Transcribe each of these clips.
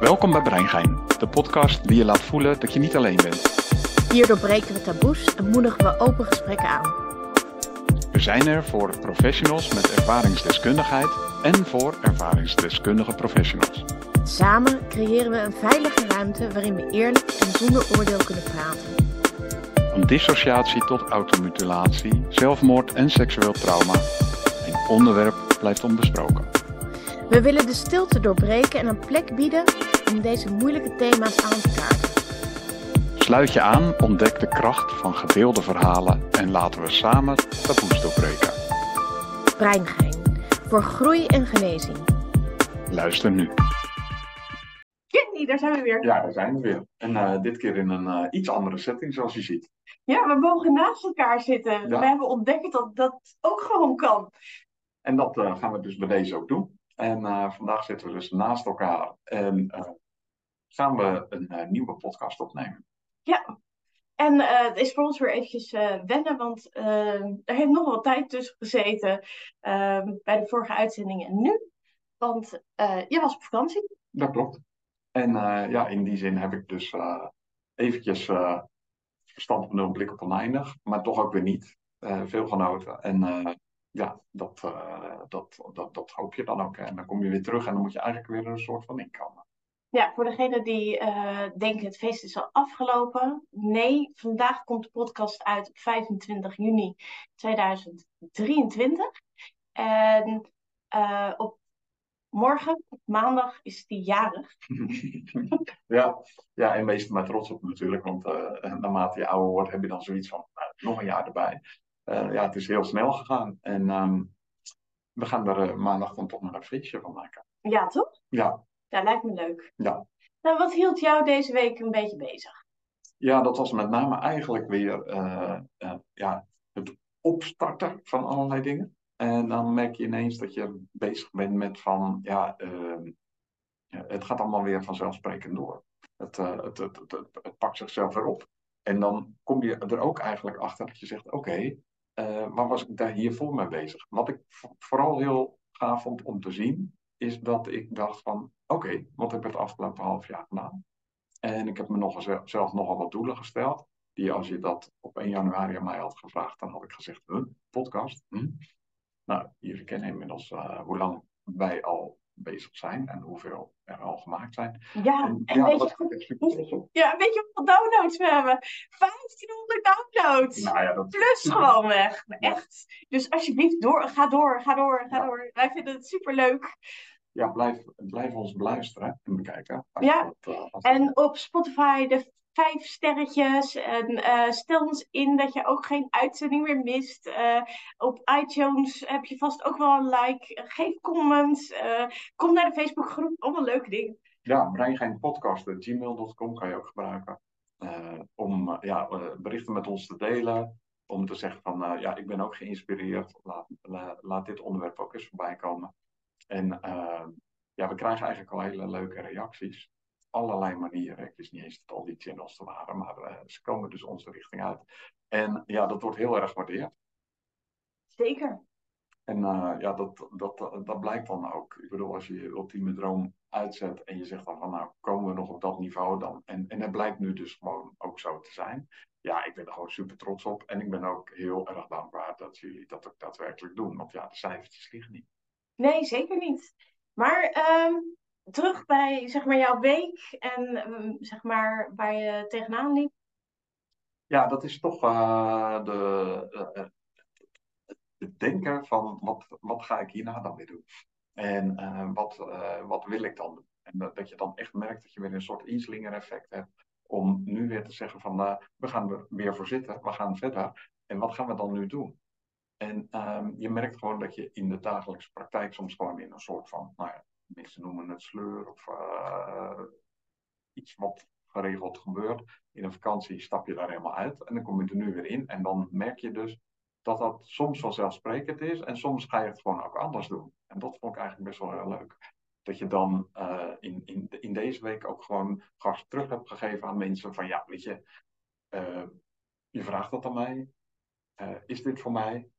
Welkom bij Breingein, de podcast die je laat voelen dat je niet alleen bent. Hier doorbreken we taboes en moedigen we open gesprekken aan. We zijn er voor professionals met ervaringsdeskundigheid en voor ervaringsdeskundige professionals. Samen creëren we een veilige ruimte waarin we eerlijk en zonder oordeel kunnen praten. Van dissociatie tot automutilatie, zelfmoord en seksueel trauma. Een onderwerp blijft onbesproken. We willen de stilte doorbreken en een plek bieden om deze moeilijke thema's aan te kaarten. Sluit je aan, ontdek de kracht van gedeelde verhalen en laten we samen taboes doorbreken. Breingein, voor groei en genezing. Luister nu. Jenny, daar zijn we weer. Ja, daar zijn we weer. En eh, dit keer in een eh, iets andere setting, zoals je ziet. Ja, we mogen naast elkaar zitten. Ja. We hebben ontdekt dat dat ook gewoon kan. En dat eh, gaan we dus bij deze ook doen. En eh, vandaag zitten we dus naast elkaar en eh, gaan we een eh, nieuwe podcast opnemen. Ja. En het is voor ons weer eventjes wennen, want er heeft nog wel tijd tussen gezeten bij de vorige uitzending en nu. Want je was op vakantie. Dat klopt. En ja, in die zin heb ik dus eventjes verstand op nul, blik op oneindig, maar toch ook weer niet. Veel genoten. En ja, dat, eh, dat, dat, dat hoop je dan ook. En dan kom je weer terug en dan moet je eigenlijk weer een soort van inkomen. Ja, voor degenen die eh, denken het feest is al afgelopen. Nee, vandaag komt de podcast uit op 25 juni 2023. En eh, op morgen, op maandag, is die jarig. ja, ja, en wees er maar trots op natuurlijk, want naarmate je ouder wordt heb je dan zoiets van nou, nog een jaar erbij. Eh, ja, het is heel snel gegaan en ehm, we gaan er eh, maandag dan toch nog een feestje van maken. Ja, toch? Ja, Ja, lijkt me leuk. ja. Nou, wat hield jou deze week een beetje bezig? Ja, dat was met name eigenlijk weer eh, ja, het opstarten van allerlei dingen. En dan merk je ineens dat je bezig bent met van, ja, ehm, het gaat allemaal weer vanzelfsprekend door. Het, het, het, het, het, het pakt zichzelf weer op. En dan kom je er ook eigenlijk achter dat je zegt, oké, eh, waar was ik daar hiervoor mee bezig? Wat ik vo- vooral heel gaaf vond om te zien, is dat ik dacht van, oké, wat heb ik het afgelopen half jaar gedaan? En ik heb me nog zelf nogal wat doelen gesteld. Die als je dat op 1 januari aan mij had gevraagd, dan had ik gezegd, huh, podcast? Hm? Nou, jullie kennen inmiddels eh, hoe lang wij al bezig zijn en hoeveel er al gemaakt zijn. Ja, En en ja, weet, je, ja, weet je hoeveel downloads we hebben? 1500 downloads! Nou ja, dat, Plus gewoon weg. Echt. Dus alsjeblieft, door, ga door, ga door, ga door. Wij vinden het superleuk. ja, blijf, blijf ons beluisteren en bekijken. Ja. dat, eh, En op Spotify de vijf sterretjes. En eh, stel ons in dat je ook geen uitzending meer mist. Eh, op iTunes heb je vast ook wel een like. Geef comments. Eh, kom naar de Facebookgroep. Allemaal leuke dingen. Ja, breingeinpodcast.gmail.com kan je ook gebruiken. om ja, berichten met ons te delen. Om te zeggen van, ja, ik ben ook geïnspireerd. Laat, la- laat dit onderwerp ook eens voorbij komen. En ja, we krijgen eigenlijk al hele leuke reacties. Allerlei manieren. Het is niet eens dat al die channels er waren, maar eh, ze komen dus onze richting uit. En ja, dat wordt heel erg gewaardeerd. Zeker. En eh, ja, dat, dat, dat blijkt dan ook. Ik bedoel, als je je ultieme droom uitzet en je zegt dan van nou, komen we nog op dat niveau dan. En, en het blijkt nu dus gewoon ook zo te zijn. Ja, ik ben er gewoon super trots op. En ik ben ook heel erg dankbaar dat jullie dat ook daadwerkelijk doen. Want ja, de cijfertjes liegen niet. Nee, zeker niet. Maar ehm, terug bij zeg maar, jouw week en ehm, zeg maar, waar je tegenaan liep. Ja, dat is toch eh, de, eh, het denken van wat, wat ga ik hierna dan weer doen? En eh, wat, eh, wat wil ik dan doen? En dat, dat je dan echt merkt dat je weer een soort inslinger effect hebt. Om nu weer te zeggen van we gaan er weer voor zitten, we gaan verder. En wat gaan we dan nu doen? En um, je merkt gewoon dat je in de dagelijkse praktijk soms gewoon in een soort van, nou ja, mensen noemen het sleur of uh, iets wat geregeld gebeurt. In een vakantie stap je daar helemaal uit en dan kom je er nu weer in. En dan merk je dus dat dat soms vanzelfsprekend is en soms ga je het gewoon ook anders doen. En dat vond ik eigenlijk best wel heel leuk. Dat je dan uh, in, in, in deze week ook gewoon gas terug hebt gegeven aan mensen van ja, weet je, uh, je vraagt dat aan mij. Is dit voor mij?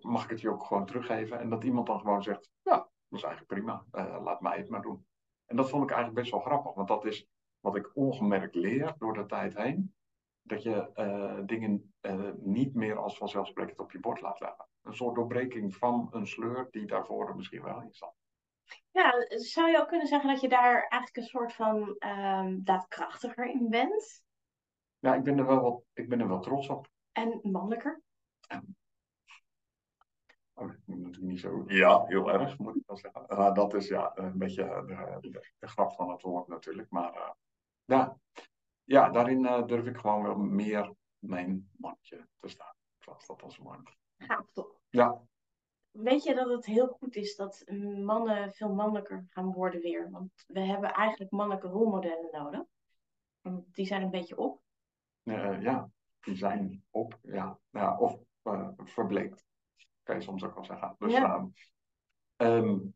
mag ik het je ook gewoon teruggeven? En dat iemand dan gewoon zegt, dat is eigenlijk prima. laat mij het maar doen. En dat vond ik eigenlijk best wel grappig, want dat is wat ik ongemerkt leer door de tijd heen. Dat je uh, dingen uh, niet meer als vanzelfsprekend op je bord laat leggen. Een soort doorbreking van een sleur die daarvoor misschien wel in zat. Ja, zou je ook kunnen zeggen dat je daar eigenlijk een soort van um, daadkrachtiger in bent? Ja, ik ben er wel, wat, ik ben er wel trots op. En mannelijker? Oh, natuurlijk niet zo. Ja, heel erg, moet ik wel zeggen. Uh, dat is ja, een beetje de, de, de, grap van het woord natuurlijk. Maar uh, ja, ja, daarin uh, durf ik gewoon wel meer mijn mannetje te staan. Zoals dat als man. Gaaf toch? Ja. Weet je dat het heel goed is dat mannen veel mannelijker gaan worden weer? Want we hebben eigenlijk mannelijke rolmodellen nodig. Want die zijn een beetje op. ja, die zijn op, ja. ja of verbleekt kan je soms ook wel zeggen. Ja. Um,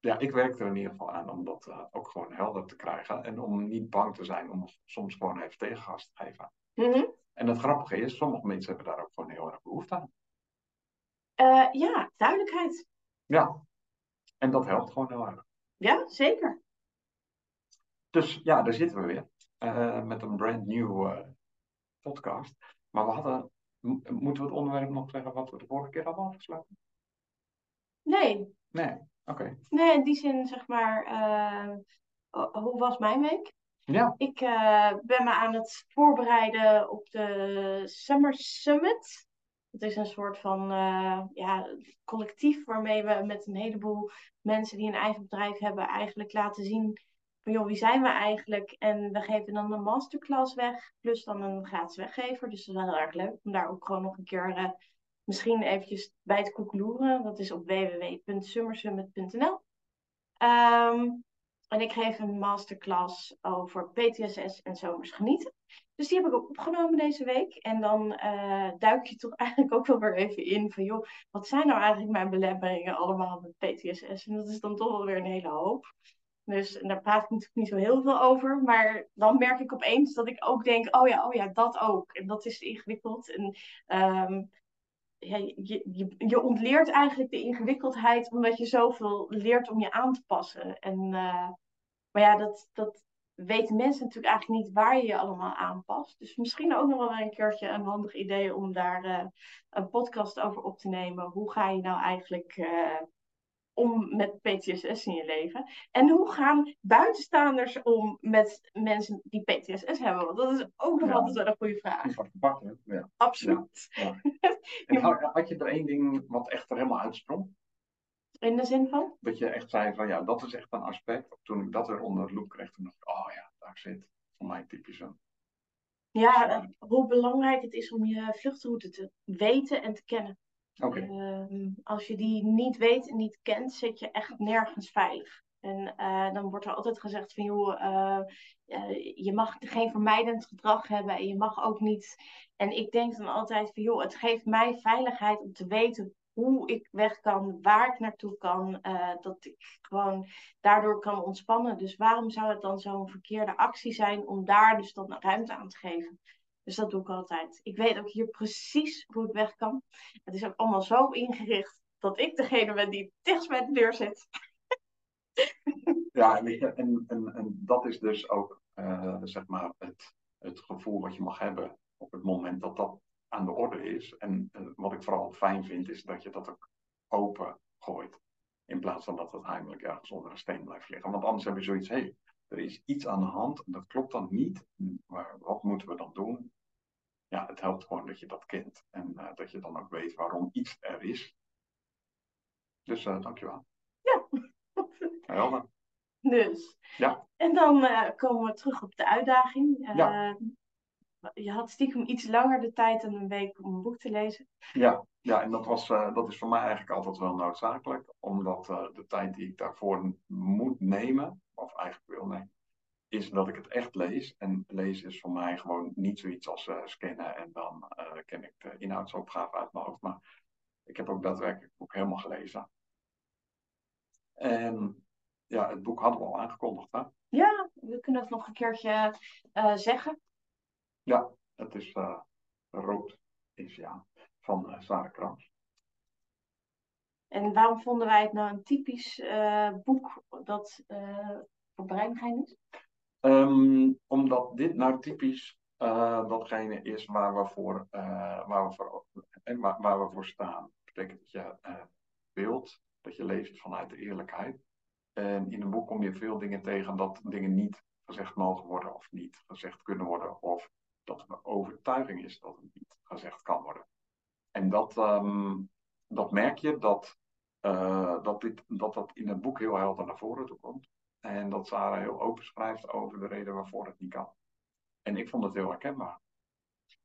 ja, ik werk er in ieder geval aan om dat uh, ook gewoon helder te krijgen. En om niet bang te zijn om soms gewoon even tegengas te geven. Mm -hmm. En het grappige is, sommige mensen hebben daar ook gewoon heel erg behoefte aan. Uh, ja, duidelijkheid. Ja, en dat helpt gewoon heel erg. Ja, zeker. Dus ja, daar zitten we weer. Uh, met een brand new podcast. Maar we hadden Moeten we het onderwerp nog zeggen wat we de vorige keer hadden afgesloten? Nee. Nee, oké. Okay. Nee, in die zin zeg maar, uh, hoe was mijn week? Ja. Ik uh, ben me aan het voorbereiden op de Summer Summit. Het is een soort van uh, ja, collectief waarmee we met een heleboel mensen die een eigen bedrijf hebben eigenlijk laten zien van joh, wie zijn we eigenlijk? En we geven dan een masterclass weg, plus dan een gratis weggever. Dus dat is wel heel erg leuk om daar ook gewoon nog een keer uh, misschien eventjes bij te koekloeren. Dat is op www.summersummit.nl. Um, en ik geef een masterclass over PTSS en zomers genieten. Dus die heb ik ook opgenomen deze week. En dan uh, duik je toch eigenlijk ook wel weer even in van, joh, wat zijn nou eigenlijk mijn belemmeringen allemaal met PTSS? En dat is dan toch wel weer een hele hoop. Dus daar praat ik natuurlijk niet zo heel veel over. Maar dan merk ik opeens dat ik ook denk, oh ja, oh ja, dat ook. En dat is ingewikkeld. En ja, je, je, ontleert eigenlijk de ingewikkeldheid omdat je zoveel leert om je aan te passen. En, uh, maar ja, dat, dat weten mensen natuurlijk eigenlijk niet waar je je allemaal aanpast. Dus misschien ook nog wel een keertje een handig idee om daar uh, een podcast over op te nemen. Hoe ga je nou eigenlijk uh, om met PTSS in je leven? En hoe gaan buitenstaanders om met mensen die PTSS hebben? Want dat is ook nog ja. altijd wel een goede vraag. Ja. Absoluut. Ja. En had je er één ding wat echt er helemaal uitsprong? In de zin van? Dat je echt zei van ja, dat is echt een aspect. Toen ik dat weer onder de loep kreeg, toen dacht ik, oh ja, daar zit voor mij typisch een. Ja, hoe belangrijk het is om je vluchtroute te weten en te kennen. Uh, als je die niet weet en niet kent, zit je echt nergens veilig. En uh, dan wordt er altijd gezegd van joh, uh, uh, je mag geen vermijdend gedrag hebben en je mag ook niet. En ik denk dan altijd van joh, het geeft mij veiligheid om te weten hoe ik weg kan, waar ik naartoe kan, dat ik gewoon daardoor kan ontspannen. Dus waarom zou het dan zo'n verkeerde actie zijn om daar dus dan ruimte aan te geven? Dus dat doe ik altijd. Ik weet ook hier precies hoe ik weg kan. Het is ook allemaal zo ingericht dat ik degene ben die dichtst bij de deur zit. Ja, en, en, en, dat is dus ook uh, zeg maar het, het gevoel wat je mag hebben op het moment dat dat aan de orde is. En uh, wat ik vooral fijn vind, is dat je dat ook open gooit. In plaats van dat het heimelijk ergens onder een steen blijft liggen. Want anders heb je zoiets, hé, hey, er is iets aan de hand dat klopt dan niet. Maar wat moeten we dan doen? Ja, het helpt gewoon dat je dat kent. En uh, dat je dan ook weet waarom iets er is. Dus uh, dankjewel. Ja. Helder. Dus. Ja. En dan uh, komen we terug op de uitdaging. Ja. Je had stiekem iets langer de tijd dan een week om een boek te lezen. Ja, ja en dat, was, dat is voor mij eigenlijk altijd wel noodzakelijk. Omdat de tijd die ik daarvoor moet nemen, of eigenlijk wil nemen, is dat ik het echt lees. En lezen is voor mij gewoon niet zoiets als uh, scannen en dan uh, ken ik de inhoudsopgave uit mijn hoofd. Maar ik heb ook daadwerkelijk het boek helemaal gelezen. En ja, het boek hadden we al aangekondigd, hè? Ja, we kunnen het nog een keertje uh, zeggen. Ja, het is Rood is ja, van Sarah Krams. En waarom vonden wij het nou een typisch boek dat voor breingein is? Ehm, omdat dit nou typisch uh, datgene is waar we voor, uh, waar we voor, waar, we voor staan. Dat betekent dat je uh, wilt, dat je leeft vanuit de eerlijkheid. En in een boek kom je veel dingen tegen dat dingen niet gezegd mogen worden of niet gezegd kunnen worden. Of dat er een overtuiging is dat het niet gezegd kan worden. En dat, um, dat merk je dat, dat, dit, dat dat in het boek heel helder naar voren toe komt. En dat Sarah heel open schrijft over de reden waarvoor het niet kan. En ik vond het heel herkenbaar.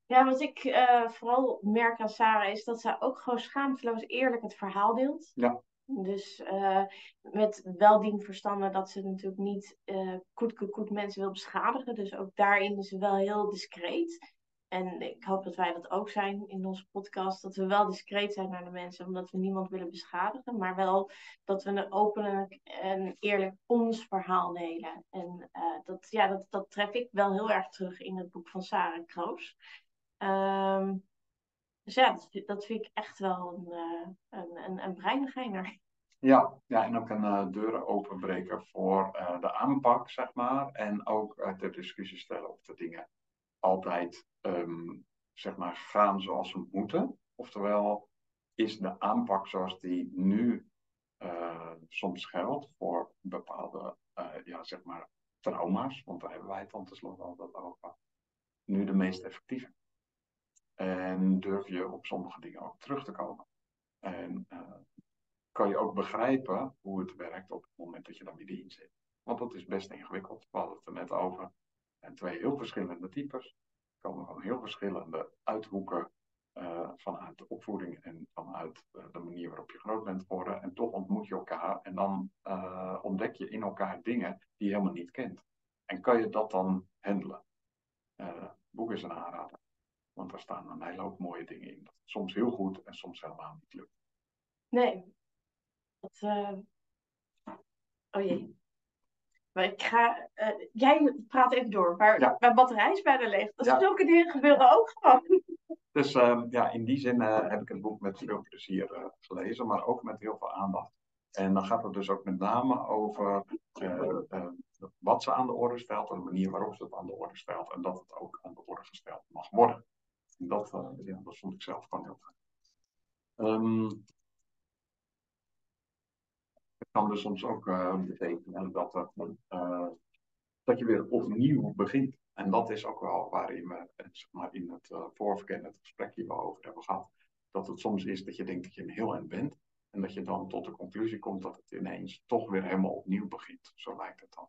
Ja, wat ik uh, vooral merk aan Sarah is dat zij ook gewoon schaamteloos eerlijk het verhaal deelt. Ja. Dus uh, met weldien verstanden dat ze natuurlijk niet uh, koet, koet, koet mensen wil beschadigen. Dus ook daarin is ze wel heel discreet. En ik hoop dat wij dat ook zijn in onze podcast. Dat we wel discreet zijn naar de mensen, omdat we niemand willen beschadigen. Maar wel dat we een openlijk en eerlijk ons verhaal delen. En uh, dat, ja, dat, dat tref ik wel heel erg terug in het boek van Sarah Kroos. Um, dus ja, dat, dat, vind ik echt wel een, uh, een, een, een. Ja, ja, en ook een uh, deuren openbreken voor de aanpak, zeg maar. En ook ter discussie stellen of de dingen altijd um, zeg maar gaan zoals ze moeten. Oftewel, is de aanpak zoals die nu uh, soms geldt voor bepaalde uh, ja, zeg maar trauma's, want daar hebben wij het dan tenslotte altijd over, nu de meest effectieve. En durf je op sommige dingen ook terug te komen. En uh, kan je ook begrijpen hoe het werkt op het moment dat je dan middenin zit. Want dat is best ingewikkeld. We hadden het er net over. En twee heel verschillende types komen van heel verschillende uithoeken uh, vanuit de opvoeding en vanuit uh, de manier waarop je groot bent geworden. En toch ontmoet je elkaar en dan uh, ontdek je in elkaar dingen die je helemaal niet kent. En kan je dat dan handelen? boek is een aanrader, want daar staan een hele hoop mooie dingen in. Soms heel goed en soms helemaal niet lukt. Nee. Dat, oh jee. Maar ik ga, uh, jij praat even door. Maar ja. mijn batterij is bijna leeg. Dus Ja. zulke dingen gebeuren ook gewoon. Dus uh, ja, in die zin uh, heb ik het boek met veel plezier uh, gelezen, maar ook met heel veel aandacht. En dan gaat het dus ook met name over wat ze aan de orde stelt en de manier waarop ze het aan de orde stelt. En dat het ook aan de orde gesteld mag worden. En dat, ja, dat vond ik zelf gewoon heel fijn. Um, het kan dus soms ook betekenen dat, dat je weer opnieuw begint. En dat is ook wel waarin we zeg maar, in het voorverkennen, het gesprek hier wel over hebben gehad. Dat het soms is dat je denkt dat je een heel eind bent. En dat je dan tot de conclusie komt dat het ineens toch weer helemaal opnieuw begint. Zo lijkt het dan.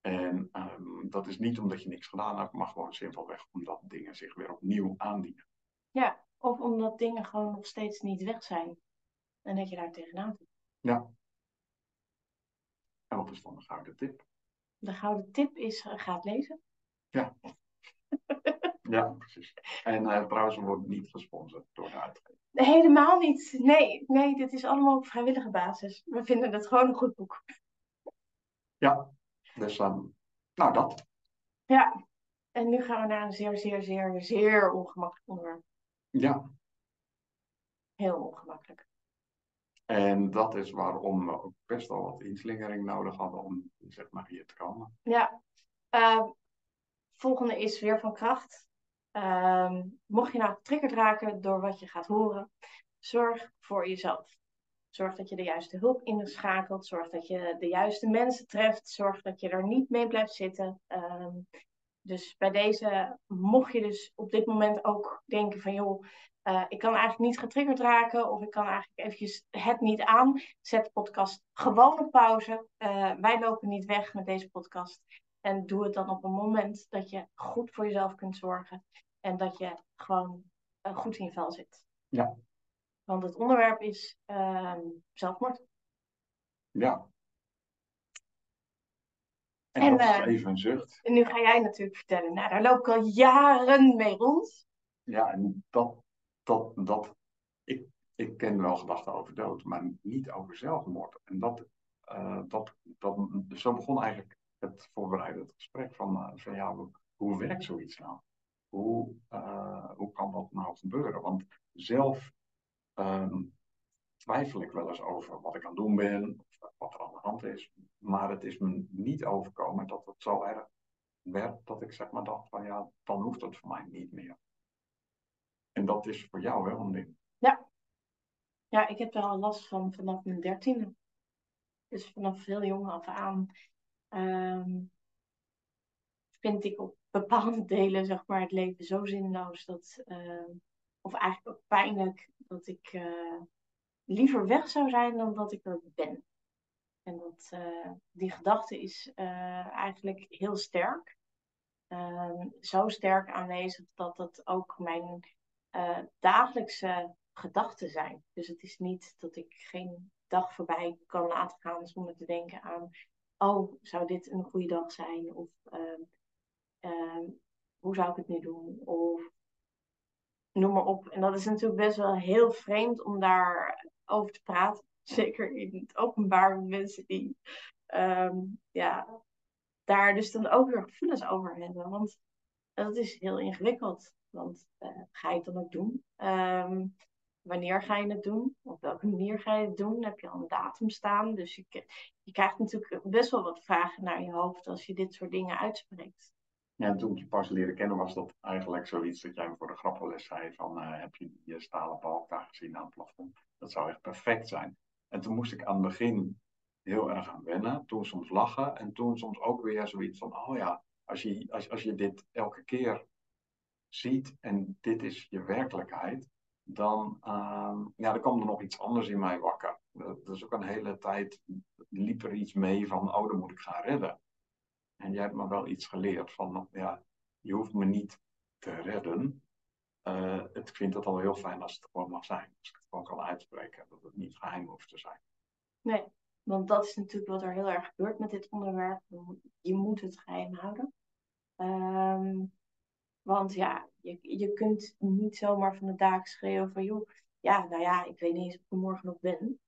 En um, dat is niet omdat je niks gedaan hebt, maar gewoon simpelweg omdat dingen zich weer opnieuw aandienen. Ja, of omdat dingen gewoon nog steeds niet weg zijn. En dat je daar tegenaan zit. Ja. En wat is dan de gouden tip? De gouden tip is, uh, ga het lezen. Ja. ja, precies. En uh, trouwens, we worden niet gesponsord door de uitgever. Helemaal niet. Nee, nee, dit is allemaal op vrijwillige basis. We vinden het gewoon een goed boek. Ja, dus um, nou dat. Ja, en nu gaan we naar een zeer, zeer, zeer, zeer ongemakkelijk onderwerp. Ja. Heel ongemakkelijk. En dat is waarom we ook best wel wat inslingering nodig hadden om zeg maar hier te komen. Ja. Uh, volgende is weer van kracht. Uh, mocht je nou getriggerd raken door wat je gaat horen, zorg voor jezelf. Zorg dat je de juiste hulp inschakelt. Zorg dat je de juiste mensen treft. Zorg dat je er niet mee blijft zitten. Uh, dus bij deze, mocht je dus op dit moment ook denken van joh, uh, ik kan eigenlijk niet getriggerd raken of ik kan eigenlijk eventjes het niet aan. Zet de podcast gewoon op pauze. Uh, wij lopen niet weg met deze podcast. En doe het dan op een moment dat je goed voor jezelf kunt zorgen. En dat je gewoon uh, goed in je vel zit. Ja. Want het onderwerp is zelfmoord. Ja. En, En, dat is eh, even een zucht. En nu ga jij natuurlijk vertellen. Nou, daar loop ik al jaren mee rond. Ja, en dat, dat, dat ik, ik ken wel gedachten over dood, maar niet over zelfmoord. En dat, uh, dat, dat, zo begon eigenlijk het voorbereidend gesprek van, uh, van ja, hoe, hoe werkt zoiets nou? Hoe, uh, hoe kan dat nou gebeuren? Want zelf, um, twijfel ik wel eens over wat ik aan het doen ben, of wat er aan de hand is. Maar het is me niet overkomen dat het zo erg werd dat ik zeg maar dacht van ja, dan hoeft het voor mij niet meer. En dat is voor jou wel een ding. Ja. Ja, ik heb al last van vanaf mijn dertiende. Dus vanaf heel jong af aan ehm, vind ik op bepaalde delen zeg maar, het leven zo zinloos dat, ehm, of eigenlijk ook pijnlijk, dat ik uh, liever weg zou zijn dan dat ik er ben. En dat, uh, die gedachte is uh, eigenlijk heel sterk. Ehm, zo sterk aanwezig dat dat ook mijn dagelijkse gedachten zijn. Dus het is niet dat ik geen dag voorbij kan laten gaan zonder te denken aan, oh, zou dit een goede dag zijn? Of ehm, ehm, hoe zou ik het nu doen? Of noem maar op. En dat is natuurlijk best wel heel vreemd om daar over te praten. Zeker in het openbaar met mensen die ehm, ja, daar dus dan ook weer gevoelens over hebben. Want dat is heel ingewikkeld. Want uh, ga je het dan ook doen? wanneer ga je het doen? Op welke manier ga je het doen? Heb je al een datum staan? Dus je, je krijgt natuurlijk best wel wat vragen naar je hoofd als je dit soort dingen uitspreekt. Ja, en toen ik je pas leren kennen was dat eigenlijk zoiets dat jij me voor de grappenles zei van uh, heb je die stalen balk daar gezien aan het plafond? Dat zou echt perfect zijn. En toen moest ik aan het begin heel erg aan wennen. Toen soms lachen en toen soms ook weer zoiets van oh ja, als je, als, als je dit elke keer ziet en dit is je werkelijkheid, dan, uh, ja, dan kwam er nog iets anders in mij wakker. Is ook een hele tijd, liep er iets mee van, oh, dan moet ik gaan redden. En jij hebt me wel iets geleerd van, ja, je hoeft me niet te redden. Uh, ik vind het al heel fijn als het gewoon mag zijn. Als ik het gewoon kan uitspreken, dat het niet geheim hoeft te zijn. Nee, want dat is natuurlijk wat er heel erg gebeurt met dit onderwerp. Je moet het geheim houden. Um, want ja, je, je kunt niet zomaar van de daken schreeuwen van joh, ja, nou ja, ik weet niet eens of ik er morgen nog ben.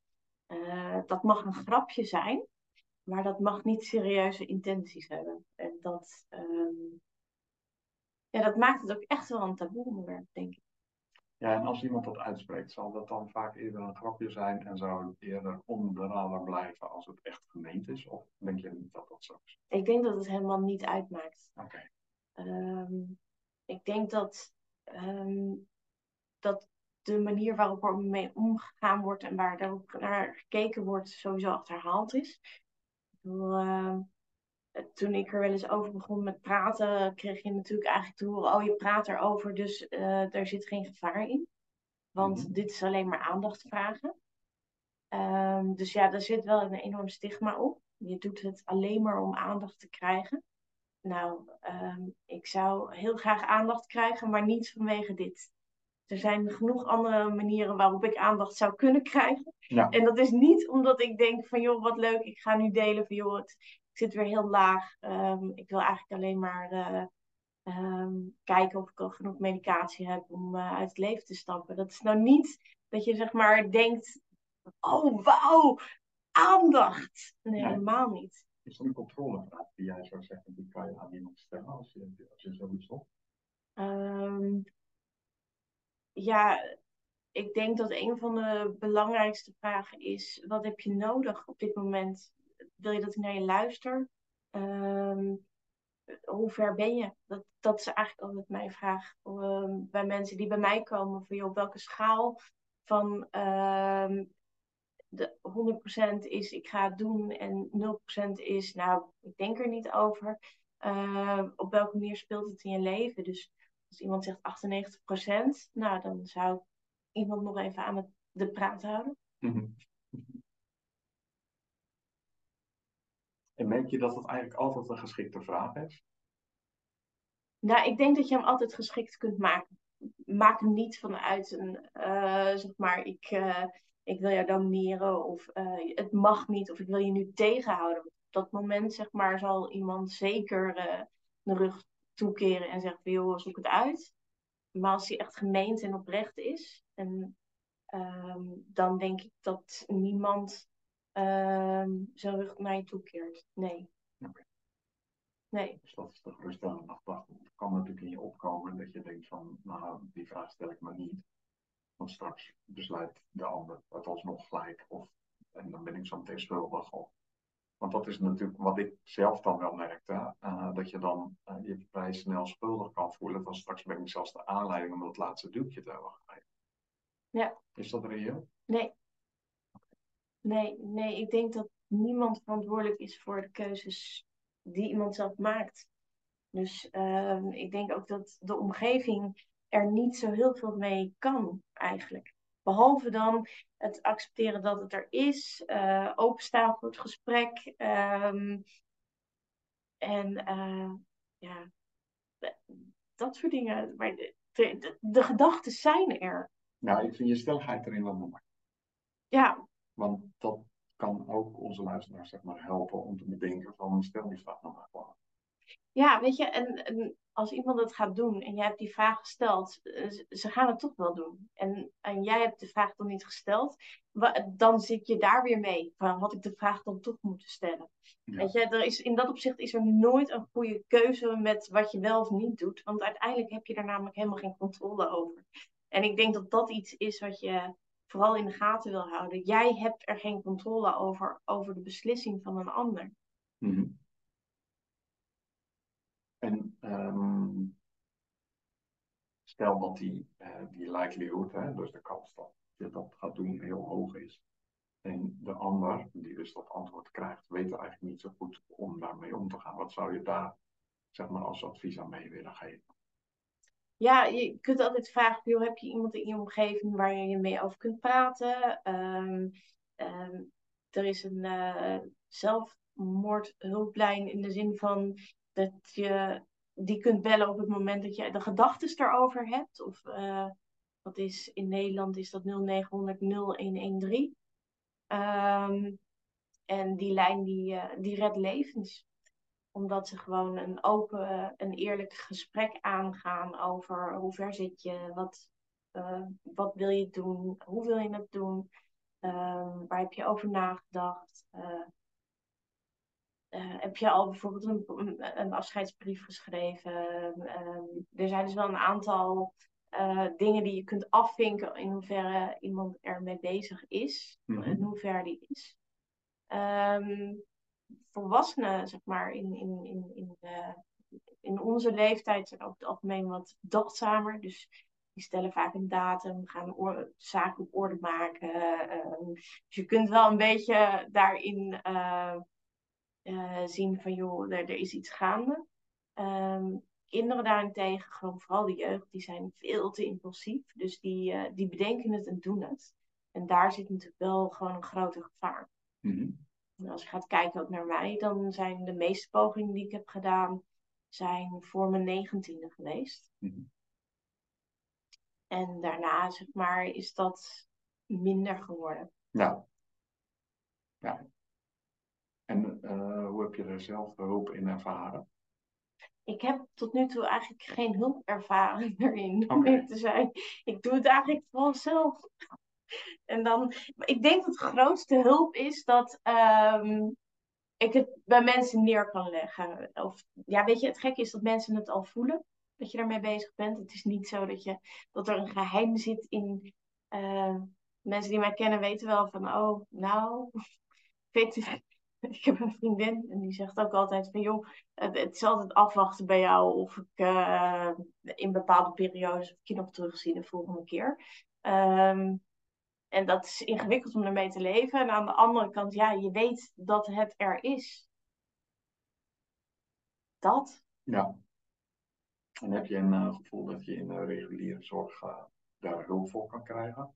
Uh, dat mag een grapje zijn, maar dat mag niet serieuze intenties hebben. En dat, um, ja, dat maakt het ook echt wel een taboe onderwerp, denk ik. Ja, en als iemand dat uitspreekt, zal dat dan vaak eerder een grapje zijn en zou het eerder onder blijven als het echt gemeend is? Of denk je niet dat dat zo is? Ik denk dat het helemaal niet uitmaakt. Oké. Okay. Um, ik denk dat, um, dat de manier waarop er mee omgegaan wordt en waar er ook naar gekeken wordt, sowieso achterhaald is. Uh, toen ik er wel eens over begon met praten, kreeg je natuurlijk eigenlijk te horen: oh, je praat erover, dus uh, er zit geen gevaar in. Want mhm. dit is alleen maar aandacht vragen. Um, dus ja, daar zit wel een enorm stigma op. Je doet het alleen maar om aandacht te krijgen. Nou, um, ik zou heel graag aandacht krijgen, maar niet vanwege dit. Er zijn genoeg andere manieren waarop ik aandacht zou kunnen krijgen. Ja. En dat is niet omdat ik denk van joh, wat leuk, ik ga nu delen van joh, het, ik zit weer heel laag. Um, ik wil eigenlijk alleen maar uh, um, kijken of ik al genoeg medicatie heb om uh, uit het leven te stappen. Dat is nou niet dat je zeg maar denkt, oh wauw, aandacht. Nee, helemaal niet. Is er een controlevraag die jij zou zeggen, die kan je aan iemand stellen als je, als je zoiets hoort? Um, ja, ik denk dat een van de belangrijkste vragen is: wat heb je nodig op dit moment? Wil je dat ik naar je luister? Um, hoe ver ben je? Dat, dat is eigenlijk altijd mijn vraag um, bij mensen die bij mij komen. Van, joh, op welke schaal van de 100% is ik ga het doen en 0% is nou, ik denk er niet over. Uh, op welke manier speelt het in je leven? Dus als iemand zegt 98%, nou dan zou iemand nog even aan het, de praat houden. En merk je dat het eigenlijk altijd een geschikte vraag is? Nou, ik denk dat je hem altijd geschikt kunt maken. Maak hem niet vanuit een, uh, zeg maar, ik, uh, ik wil jou domineren of uh, het mag niet of ik wil je nu tegenhouden. Op dat moment zeg maar zal iemand zeker uh, de rug toekeren en zeggen van joh, zoek het uit. Maar als hij echt gemeend en oprecht is, en, um, dan denk ik dat niemand um, zijn rug naar je toekeert. Nee. Okay. Nee. Dus dat is toch rustig aan afwachten. Het kan natuurlijk in je opkomen dat je denkt van, nou, die vraag stel ik maar niet. Want straks besluit de ander het alsnog gelijk. Of, en dan ben ik zo meteen schuldig. Of, want dat is natuurlijk wat ik zelf dan wel merkte. Uh, dat je dan uh, je vrij snel schuldig kan voelen. Van straks ben ik zelfs de aanleiding om dat laatste duwtje te hebben gegeven. Ja. Is dat reëel? Nee. Nee, nee, ik denk dat niemand verantwoordelijk is voor de keuzes die iemand zelf maakt. Dus uh, ik denk ook dat de omgeving er niet zo heel veel mee kan, eigenlijk. Behalve dan het accepteren dat het er is, uh, openstaan voor het gesprek. Um, en uh, ja, dat soort dingen. Maar de, de, de, gedachten zijn er. Nou, ik vind je stelligheid erin wel mooi. Ja. Want dat kan ook onze luisteraars zeg maar, helpen om te bedenken van stel die vraag nog maar gewoon. Ja, weet je, en, en, als iemand het gaat doen en jij hebt die vraag gesteld, eh, ze gaan het toch wel doen. En, en jij hebt de vraag dan niet gesteld, dan zit je daar weer mee. Van, had ik de vraag dan toch moeten stellen? Ja. Weet je, er is, in dat opzicht is er nooit een goede keuze met wat je wel of niet doet. Want uiteindelijk heb je daar namelijk helemaal geen controle over. En ik denk dat dat iets is wat je vooral in de gaten wil houden. Jij hebt er geen controle over, over de beslissing van een ander. Mm -hmm. En um, stel dat die, uh, die likelihood, hè, dus de kans dat je dat gaat doen, heel hoog is. En de ander, die dus dat antwoord krijgt, weet eigenlijk niet zo goed om daarmee om te gaan. Wat zou je daar zeg maar, als advies aan mee willen geven? Ja, je kunt altijd vragen, joh, heb je iemand in je omgeving waar je mee over kunt praten? Um, um, er is een uh, zelfmoordhulplijn in de zin van dat je die kunt bellen op het moment dat je de gedachten erover hebt. Of uh, is in Nederland is dat 0900 0113. Um, en die lijn die, uh, die redt levens omdat ze gewoon een open en eerlijk gesprek aangaan over hoe ver zit je, wat, uh, wat wil je doen, hoe wil je het doen, uh, waar heb je over nagedacht. Uh, heb je al bijvoorbeeld een, een afscheidsbrief geschreven? er zijn dus wel een aantal dingen die je kunt afvinken in hoeverre iemand ermee bezig is, mm -hmm. hoeverre die is. Um, volwassenen, zeg maar, in, in, in, in, uh, in onze leeftijd zijn over het algemeen wat dachtzamer. Dus die stellen vaak een datum, gaan zaken op orde maken. Uh, dus je kunt wel een beetje daarin uh, zien van, joh, er, er is iets gaande. Um, kinderen daarentegen, gewoon vooral de jeugd, die zijn veel te impulsief. Dus die, die bedenken het en doen het. En daar zit natuurlijk wel gewoon een grote gevaar. Mm -hmm. En als je gaat kijken ook naar mij, dan zijn de meeste pogingen die ik heb gedaan, zijn voor mijn negentiende geweest. Mm -hmm. En daarna, zeg maar, is dat minder geworden. Ja. Ja. En uh, hoe heb je er zelf hulp in ervaren? Ik heb tot nu toe eigenlijk geen hulpervaring erin, om okay. te zijn. Ik doe het eigenlijk vooral zelf. En dan, ik denk dat de grootste hulp is dat um, ik het bij mensen neer kan leggen. Of, ja, weet je, het gekke is dat mensen het al voelen. Dat je daarmee bezig bent. Het is niet zo dat, je, dat er een geheim zit in. Uh, mensen die mij kennen weten wel van, oh, nou, weet je, ik heb een vriendin en die zegt ook altijd van, joh, het, het is altijd afwachten bij jou of ik uh, in bepaalde periodes of ik nog terugzie de volgende keer. Um, en dat is ingewikkeld om ermee te leven. En aan de andere kant, ja, je weet dat het er is. Dat. Ja. En heb je een uh, gevoel dat je in de reguliere zorg daar hulp voor kan krijgen?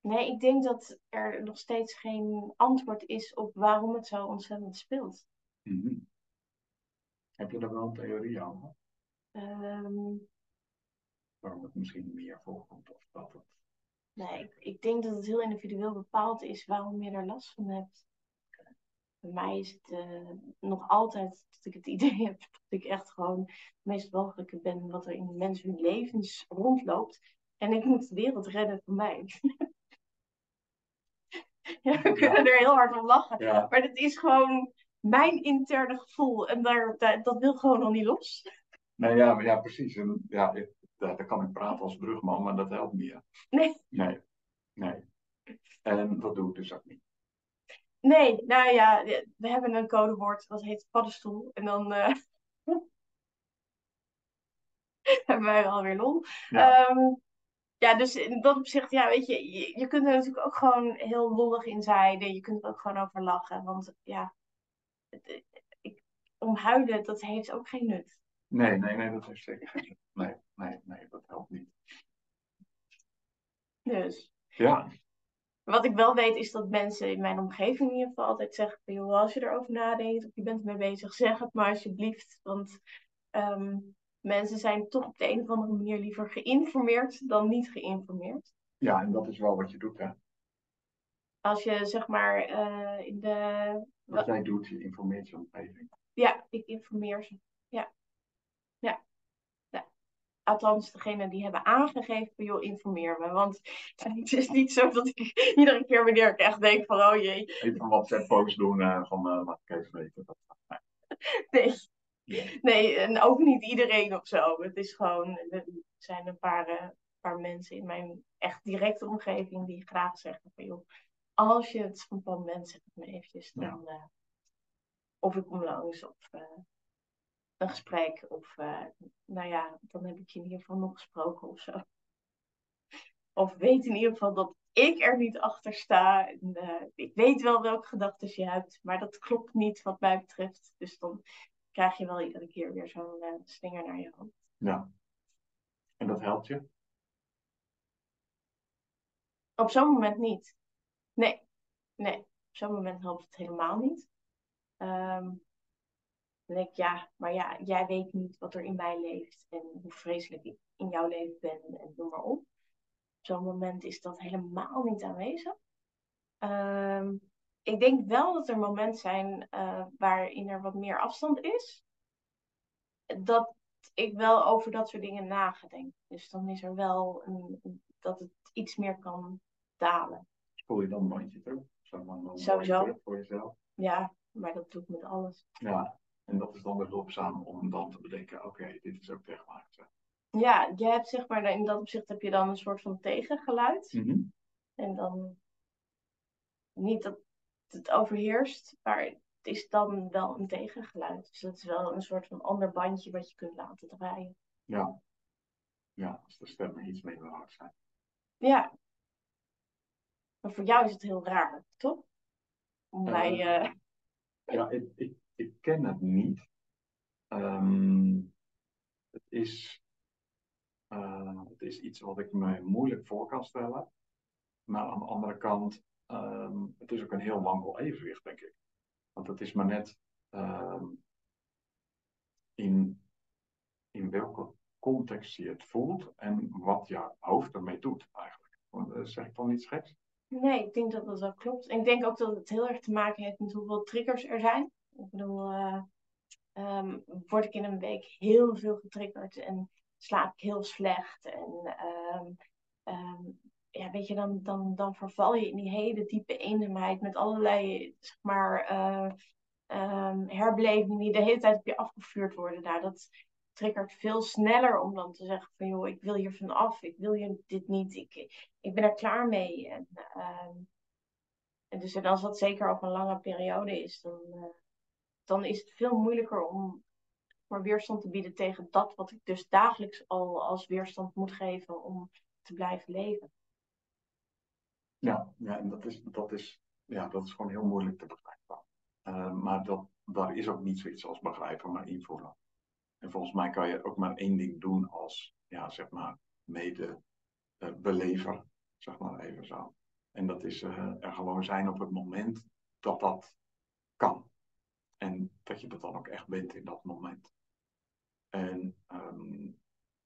Nee, ik denk dat er nog steeds geen antwoord is op waarom het zo ontzettend speelt. Mm -hmm. Heb je er wel een theorie aan? Um... Waarom het misschien meer voorkomt of dat het Nee, ik, ik, denk dat het heel individueel bepaald is waarom je er last van hebt. Bij mij is het uh, nog altijd dat ik het idee heb dat ik echt gewoon het meest mogelijke ben wat er in mensen hun levens rondloopt. En ik moet de wereld redden voor mij. ja, we kunnen er heel hard om lachen. Ja. Maar het is gewoon mijn interne gevoel. En daar, dat wil gewoon nog niet los. Nee, ja, ja precies. En, ja, daar, daar kan ik praten als brugman, maar dat helpt niet. hè. Nee. Nee, nee. En dat doe ik dus ook niet. Nee, nou ja, we hebben een codewoord dat heet paddenstoel. En dan eh, hebben wij alweer lol. Ja. Ehm, ja, dus in dat opzicht, ja, weet je, je, je kunt er natuurlijk ook gewoon heel lollig in zijn. Je kunt er ook gewoon over lachen. Want ja, het, ik, om huilen, dat heeft ook geen nut. Nee, nee, nee, dat heeft zeker geen zin. Nee, nee, nee, dat helpt niet. Dus Ja, wat ik wel weet is dat mensen in mijn omgeving in ieder geval altijd zeggen van, joh, als je erover nadenkt of je bent ermee bezig, zeg het maar alsjeblieft. Want ehm, mensen zijn toch op de een of andere manier liever geïnformeerd dan niet geïnformeerd. ja, en dat is wel wat je doet, hè. Als je zeg maar eh, in de... Wat jij doet, je informeert je omgeving. Ja, ik informeer ze. Ja. Ja. ja. Althans, degene die hebben aangegeven joh, informeer me. Want het is niet zo dat ik iedere keer wanneer ik echt denk van, oh jee, Even een WhatsApp-post doen eh, van, eh, laat ik even weten. Nee. Nee, en ook niet iedereen of zo. Het is gewoon, er zijn een paar, eh, paar mensen in mijn echt directe omgeving die graag zeggen van, joh, als je het van plan bent, zeg het me eventjes. Dan, eh, of ik kom langs, of eh, een gesprek, of nou ja, dan heb ik je in ieder geval nog gesproken of zo. Of weet in ieder geval dat ik er niet achter sta. En, ik weet wel welke gedachten je hebt, maar dat klopt niet wat mij betreft. Dus dan krijg je wel iedere keer weer zo'n eh, slinger naar je hoofd. ja. En dat helpt je? Op zo'n moment niet. Nee, nee. Op zo'n moment helpt het helemaal niet. Ehm, dan denk ik, ja, maar ja, jij weet niet wat er in mij leeft en hoe vreselijk ik in jouw leven ben en noem maar op. Op zo'n moment is dat helemaal niet aanwezig. Ehm, ik denk wel dat er momenten zijn eh, waarin er wat meer afstand is. Dat ik wel over dat soort dingen na ga denken. Dus dan is er wel een, dat het iets meer kan dalen. Spoel je dan een bandje terug? Dan Sowieso. voor jezelf. Ja, maar dat doe ik met alles. Ja, en dat is dan weer hulpzaam om dan te bedenken, oké, dit is ook tegenmaakt. Ja, je hebt zeg maar, in dat opzicht heb je dan een soort van tegengeluid. Mhm. En dan niet dat het overheerst, maar het is dan wel een tegengeluid. Dus dat is wel een soort van ander bandje wat je kunt laten draaien. Ja. Ja, als de stemmen iets minder hard zijn. Ja. Maar voor jou is het heel raar, toch? Om mij, eh, Ja, ik, ik, ik ken het niet. Ehm, het, is, eh, het is iets wat ik me moeilijk voor kan stellen. Maar aan de andere kant, ehm, het is ook een heel wankel evenwicht, denk ik. Want het is maar net ehm, in, in welke context je het voelt en wat je hoofd ermee doet, eigenlijk. Want, eh, zeg ik dan iets geks? Nee, ik denk dat dat wel klopt. Ik denk ook dat het heel erg te maken heeft met hoeveel triggers er zijn. Ik bedoel, eh, ehm, word ik in een week heel veel getriggerd en slaap ik heel slecht. En ehm, ja, weet je, dan, dan, dan verval je in die hele diepe eenzaamheid met allerlei, zeg maar, eh, ehm, herbelevingen die de hele tijd op je afgevuurd worden. Nou, dat triggert veel sneller om dan te zeggen van, joh, ik wil hier vanaf, ik wil hier dit niet, ik, ik ben er klaar mee. En, ehm, en dus en als dat zeker over een lange periode is, dan, eh, dan is het veel moeilijker om maar weerstand te bieden tegen dat wat ik dus dagelijks al als weerstand moet geven om te blijven leven. Ja, ja en dat is, dat, is, ja, dat is gewoon heel moeilijk te begrijpen. Eh, maar dat, daar is ook niet zoiets als begrijpen, maar invoelen. En volgens mij kan je ook maar één ding doen als, ja, zeg maar, mede-belever, zeg maar even zo. En dat is eh, er gewoon zijn op het moment dat dat kan. En dat je dat dan ook echt bent in dat moment. En ehm,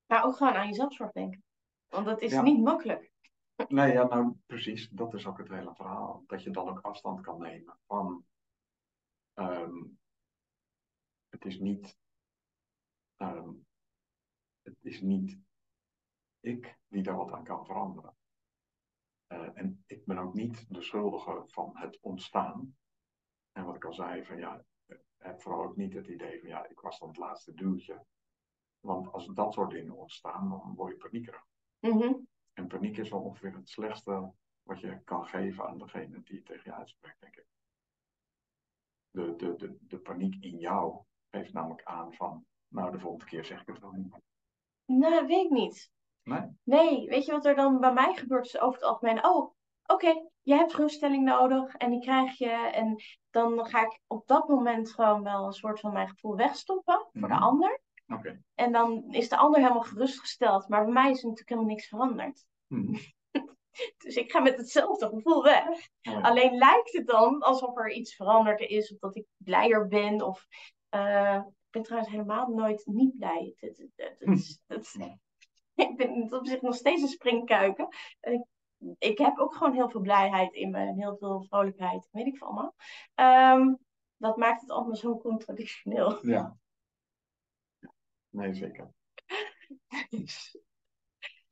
Maar ook gewoon aan jezelf zorg denken. Want dat is Ja. niet makkelijk. Nee, ja, nou precies, dat is ook het hele verhaal. Dat je dan ook afstand kan nemen van. ehm, het is niet. ehm, het is niet ik die daar wat aan kan veranderen. Eh, en ik ben ook niet de schuldige van het ontstaan. En wat ik al zei, van ja, heb vooral ook niet het idee van ja, ik was dan het laatste duwtje. Want als dat soort dingen ontstaan, dan word je paniekerig. Mhm. En paniek is wel ongeveer het slechtste wat je kan geven aan degene die het tegen je uitspreekt, denk ik. De, de, de, de paniek in jou geeft namelijk aan van, nou de volgende keer zeg ik het wel niet. Nou, weet ik niet. Nee? Nee, weet je wat er dan bij mij gebeurt? Is over het algemeen, oh, oké, je hebt ruststelling nodig en die krijg je. En dan ga ik op dat moment gewoon wel een soort van mijn gevoel wegstoppen voor de Mhm. ander. En dan is de ander helemaal gerustgesteld. Maar bij mij is er natuurlijk helemaal niks veranderd. Mhm. Dus ik ga met hetzelfde gevoel weg. Oh. Alleen lijkt het dan alsof er iets veranderd is, of dat ik blijer ben. Of eh, ik ben trouwens helemaal nooit niet blij. Dat, dat, dat, Nee. ik ben in dat opzicht nog steeds een springkuiken. En Ik, ik heb ook gewoon heel veel blijheid in me en heel veel vrolijkheid, weet ik veel allemaal. Ehm, dat maakt het allemaal zo contradictioneel. Ja. Nee, zeker.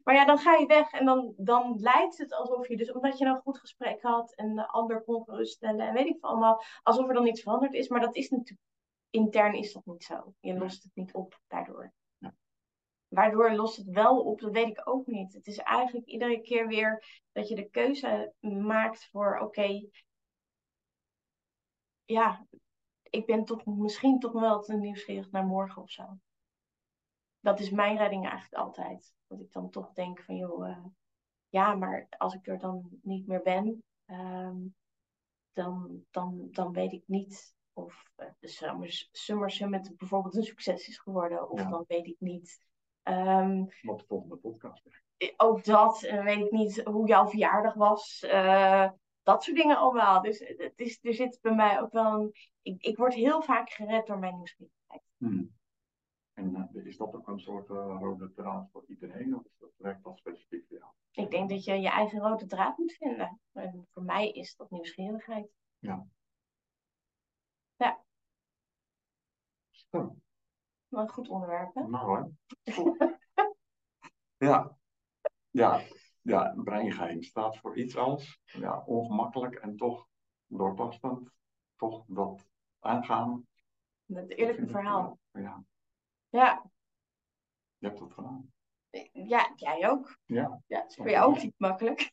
Maar ja, dan ga je weg en dan, dan lijkt het alsof je, dus omdat je een goed gesprek had en de ander kon geruststellen en weet ik veel allemaal, alsof er dan iets veranderd is. Maar dat is natuurlijk, intern is dat niet zo. Je lost het niet op daardoor. Ja. Waardoor lost het wel op, dat weet ik ook niet. Het is eigenlijk iedere keer weer dat je de keuze maakt voor, oké, ja, ik ben toch misschien toch wel te nieuwsgierig naar morgen of zo. Dat is mijn redding eigenlijk altijd. Dat ik dan toch denk van, joh, eh, ja, maar als ik er dan niet meer ben, ehm, dan, dan, dan weet ik niet of eh, de Summer, Summer Summit bijvoorbeeld een succes is geworden. Of Ja. dan weet ik niet. ehm, Wat de volgende podcast is. ook dat, en weet ik niet hoe jouw verjaardag was. eh, dat soort dingen allemaal. Dus het is, er zit bij mij ook wel een. Ik, ik word heel vaak gered door mijn nieuwsgierigheid. Hmm. En eh, is dat ook een soort eh, rode draad voor iedereen? Of is dat werkt dat specifiek voor jou? Ik denk dat je je eigen rode draad moet vinden. En voor mij is dat nieuwsgierigheid. Zo, Wel een goed onderwerp, hè? nou hoor. Ja. Ja. Ja, breingeheim staat voor iets als ja, ongemakkelijk en toch doortastend. Toch dat aangaan. Ik eerlijke het, verhaal. eh, Ja, Ja, je hebt het gedaan. ja, jij ook. Ja, Ja, het is voor jou ook niet makkelijk.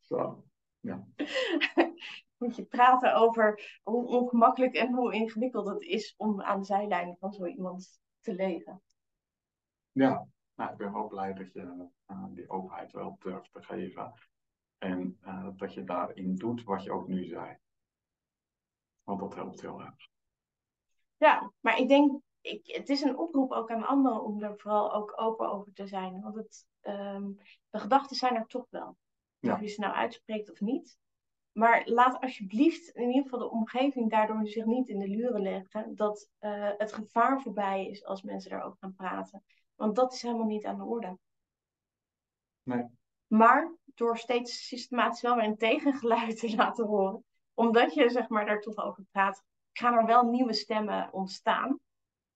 zo. Moet je praten over hoe ongemakkelijk en hoe ingewikkeld het is om aan de zijlijn van zo iemand te leven. Ja, nou, ik ben wel blij dat je eh, die openheid wel durft te geven. En eh, dat je daarin doet wat je ook nu zei. Want dat helpt heel erg. Ja, maar ik denk, ik, het is een oproep ook aan anderen om er vooral ook open over te zijn. Want het, ehm, de gedachten zijn er toch wel. Ja. Of je ze nou uitspreekt of niet. Maar laat alsjeblieft in ieder geval de omgeving daardoor zich niet in de luren leggen. Dat eh, het gevaar voorbij is als mensen daarover gaan praten. Want dat is helemaal niet aan de orde. Nee. Maar door steeds systematisch wel weer een tegengeluid te laten horen. Omdat je zeg maar daar toch over praat. Gaan er wel nieuwe stemmen ontstaan.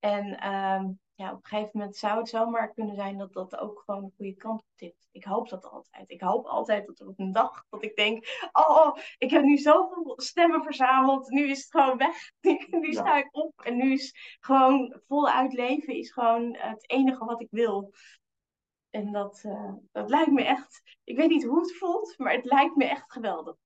En ehm, ja, op een gegeven moment zou het zomaar kunnen zijn dat dat ook gewoon de goede kant op tikt. Ik hoop dat altijd. Ik hoop altijd dat er op een dag dat ik denk, oh, ik heb nu zoveel stemmen verzameld. Nu is het gewoon weg. Nu sta ik op. En nu is gewoon voluit leven is gewoon het enige wat ik wil. En dat, eh, dat lijkt me echt, ik weet niet hoe het voelt, maar het lijkt me echt geweldig.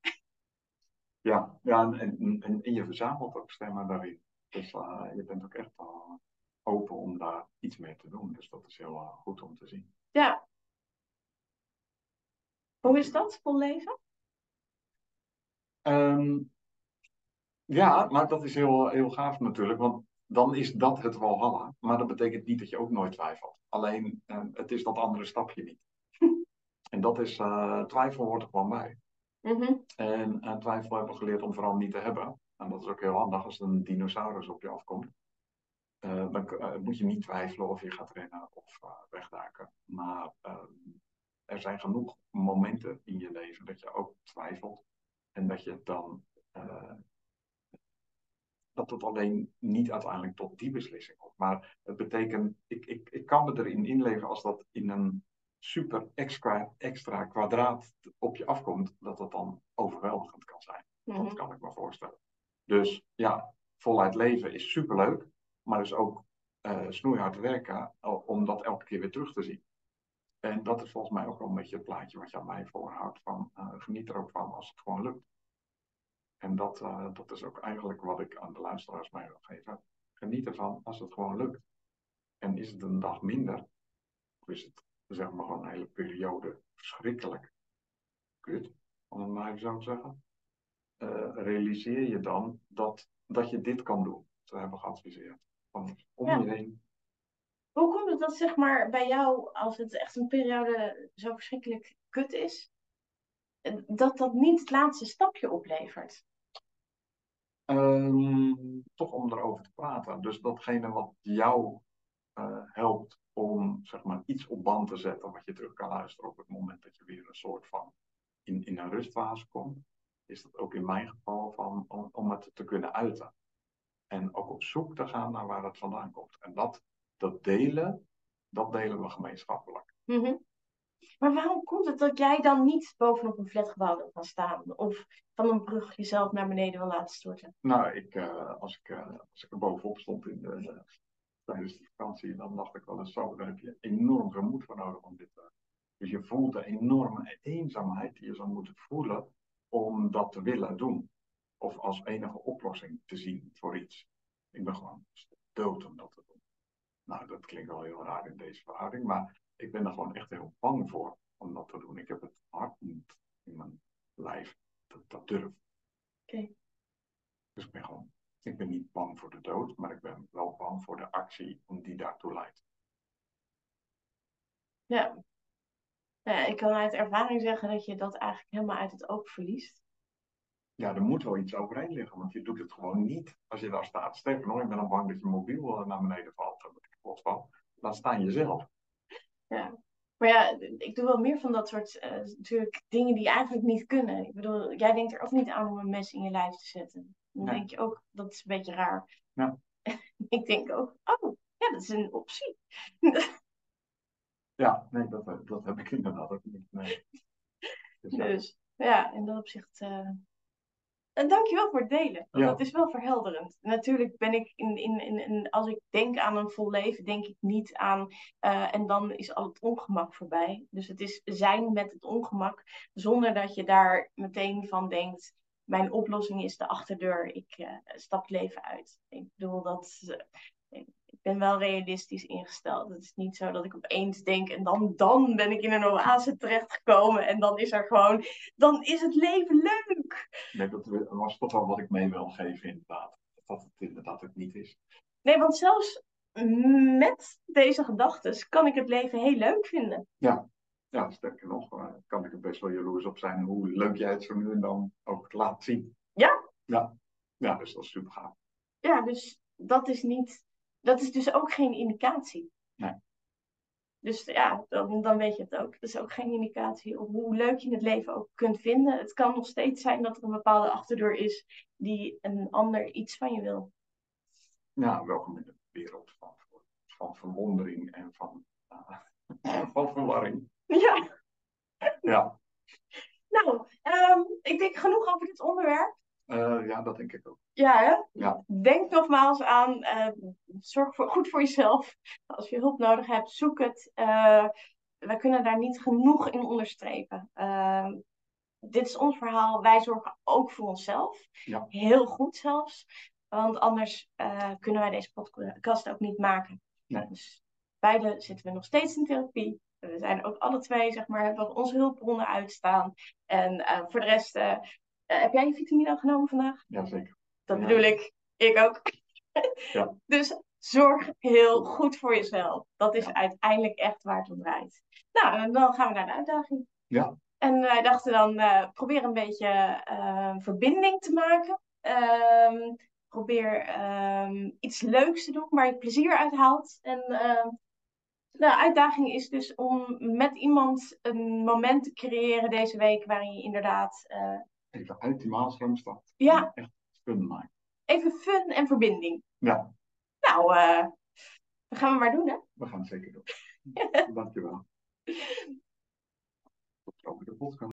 Ja, ja en, en, en je verzamelt ook stemmen daarin. Dus eh, je bent ook echt wel open om daar iets mee te doen. Dus dat is heel eh, goed om te zien. Ja. Hoe is dat, vol leven? Ehm, ja, maar dat is heel, heel gaaf natuurlijk. Want dan is dat het Walhalla. Maar dat betekent niet dat je ook nooit twijfelt. Alleen, eh, het is dat andere stapje niet. En dat is, eh, twijfel hoort er gewoon bij. Mhm. En eh, twijfel hebben we geleerd om vooral niet te hebben. En dat is ook heel handig als er een dinosaurus op je afkomt. Eh, dan eh, moet je niet twijfelen of je gaat rennen of uh, wegduiken. Maar uh, er zijn genoeg momenten in je leven dat je ook twijfelt. En dat je dan. Dat het alleen niet uiteindelijk tot die beslissing komt. Maar het betekent, ik, ik, ik kan me erin inleven als dat in een super extra, extra kwadraat op je afkomt, dat dat dan overweldigend kan zijn. Mm -hmm. Dat kan ik me voorstellen. Dus ja, voluit leven is superleuk, maar is ook uh, snoeihard werken om dat elke keer weer terug te zien. En dat is volgens mij ook wel een beetje het plaatje wat je aan mij voorhoudt. Van, uh, geniet er ook van als het gewoon lukt. En dat, uh, dat is ook eigenlijk wat ik aan de luisteraars mee wil geven. Geniet ervan als het gewoon lukt. En is het een dag minder, of is het zeg maar gewoon een hele periode verschrikkelijk kut, om het maar even zo te zeggen. Uh, realiseer je dan dat, dat je dit kan doen. Dat hebben we geadviseerd. Van om Ja. je heen. Hoe komt het dat zeg maar bij jou, als het echt een periode zo verschrikkelijk kut is, dat dat niet het laatste stapje oplevert? Ehm, toch om erover te praten. Dus datgene wat jou eh, helpt om zeg maar, iets op band te zetten wat je terug kan luisteren op het moment dat je weer een soort van in, in een rustfase komt, is dat ook in mijn geval van, om, om het te kunnen uiten. En ook op zoek te gaan naar waar het vandaan komt. En dat, dat delen, dat delen we gemeenschappelijk. Mhm. Maar waarom komt het dat jij dan niet bovenop een flatgebouw wil gaan staan? Of van een brug jezelf naar beneden wil laten storten? Nou, ik, eh, als, ik, eh, als ik er bovenop stond in de, tijdens de vakantie, dan dacht ik wel eens zo, daar heb je enorm veel moed voor nodig om dit te Dus je voelt de enorme eenzaamheid die je zou moeten voelen om dat te willen doen. Of als enige oplossing te zien voor iets. Ik ben gewoon dood om dat te doen. Nou, dat klinkt wel heel raar in deze verhouding, maar ik ben er gewoon echt heel bang voor om dat te doen. Ik heb het hart niet in mijn lijf dat, dat durf. Oké. Dus ik ben gewoon, ik ben niet bang voor de dood, maar ik ben wel bang voor de actie om die daartoe leidt. Ja. Ja. Ik kan uit ervaring zeggen dat je dat eigenlijk helemaal uit het oog verliest. Ja, er moet wel iets overheen liggen, want je doet het gewoon niet als je daar staat. Sterker nog, ik ben dan bang dat je mobiel eh, naar beneden valt, dat ik kapot val. Laat staan jezelf. Ja. Maar ja, ik doe wel meer van dat soort uh, natuurlijk dingen die eigenlijk niet kunnen. Ik bedoel, jij denkt er ook niet aan om een mes in je lijf te zetten. Dan Nee. denk je ook, dat is een beetje raar. Ja. ik denk ook, oh, ja, dat is een optie. Ja, nee, dat, eh, dat heb ik inderdaad ook niet. Nee. Dus, ja. Dus ja, in dat opzicht. eh En dankjewel voor het delen. Want Ja. dat is wel verhelderend. Natuurlijk ben ik in, in, in, in- als ik denk aan een vol leven, denk ik niet aan. eh, en dan is al het ongemak voorbij. Dus het is zijn met het ongemak, zonder dat je daar meteen van denkt. Mijn oplossing is de achterdeur. Ik eh, stap het leven uit. Ik bedoel dat. Ik ben wel realistisch ingesteld. Het is niet zo dat ik opeens denk en dan, dan ben ik in een oase terechtgekomen en dan is er gewoon, dan is het leven leuk. Nee, dat was toch wel wat ik mee wil geven, inderdaad. Dat het inderdaad het niet is. Nee, want zelfs met deze gedachten kan ik het leven heel leuk vinden. Ja, sterker nog, eh, kan ik er best wel jaloers op zijn hoe leuk jij het zo nu en dan ook laat zien. Ja? Ja, ja dus dat is super gaaf. Ja, dus dat is niet, dat is dus ook geen indicatie. Nee. Dus ja, dan, dan weet je het ook. Dat is ook geen indicatie op hoe leuk je het leven ook kunt vinden. Het kan nog steeds zijn dat er een bepaalde achterdeur is die een ander iets van je wil. Ja, welkom in de wereld van, van verwondering en van, eh, van verwarring. Ja, Ja, nou, ehm, ik denk genoeg over dit onderwerp. Eh, ja, dat denk ik ook. Ja, hè? Ja. Denk nogmaals aan, eh, zorg voor, goed voor jezelf. Als je hulp nodig hebt, zoek het. Eh, we kunnen daar niet genoeg in onderstrepen. Eh, dit is ons verhaal. Wij zorgen ook voor onszelf. Ja. Heel goed zelfs. Want anders kunnen wij deze podcast ook niet maken. Nee. Dus beide zitten we nog steeds in therapie. We zijn ook alle twee, zeg maar, hebben onze hulpbronnen uitstaan. En voor de rest, heb jij je vitamine genomen vandaag? Jazeker. Dat Ja. bedoel ik. Ik ook. Ja. Dus zorg heel goed voor jezelf. Dat is Ja. uiteindelijk echt waar het om draait. Nou, en dan gaan we naar de uitdaging. Ja. En wij dachten dan, eh, probeer een beetje eh, verbinding te maken. Ehm, probeer ehm, iets leuks te doen waar je plezier uit haalt. En ehm, de uitdaging is dus om met iemand een moment te creëren deze week waarin je inderdaad eh, Even uit die maalstroom stapt. Ja. Echt fun maken. even fun en verbinding. Ja, Nou, eh dat gaan we maar doen, hè? we gaan het zeker doen. Dankjewel. Tot over de podcast.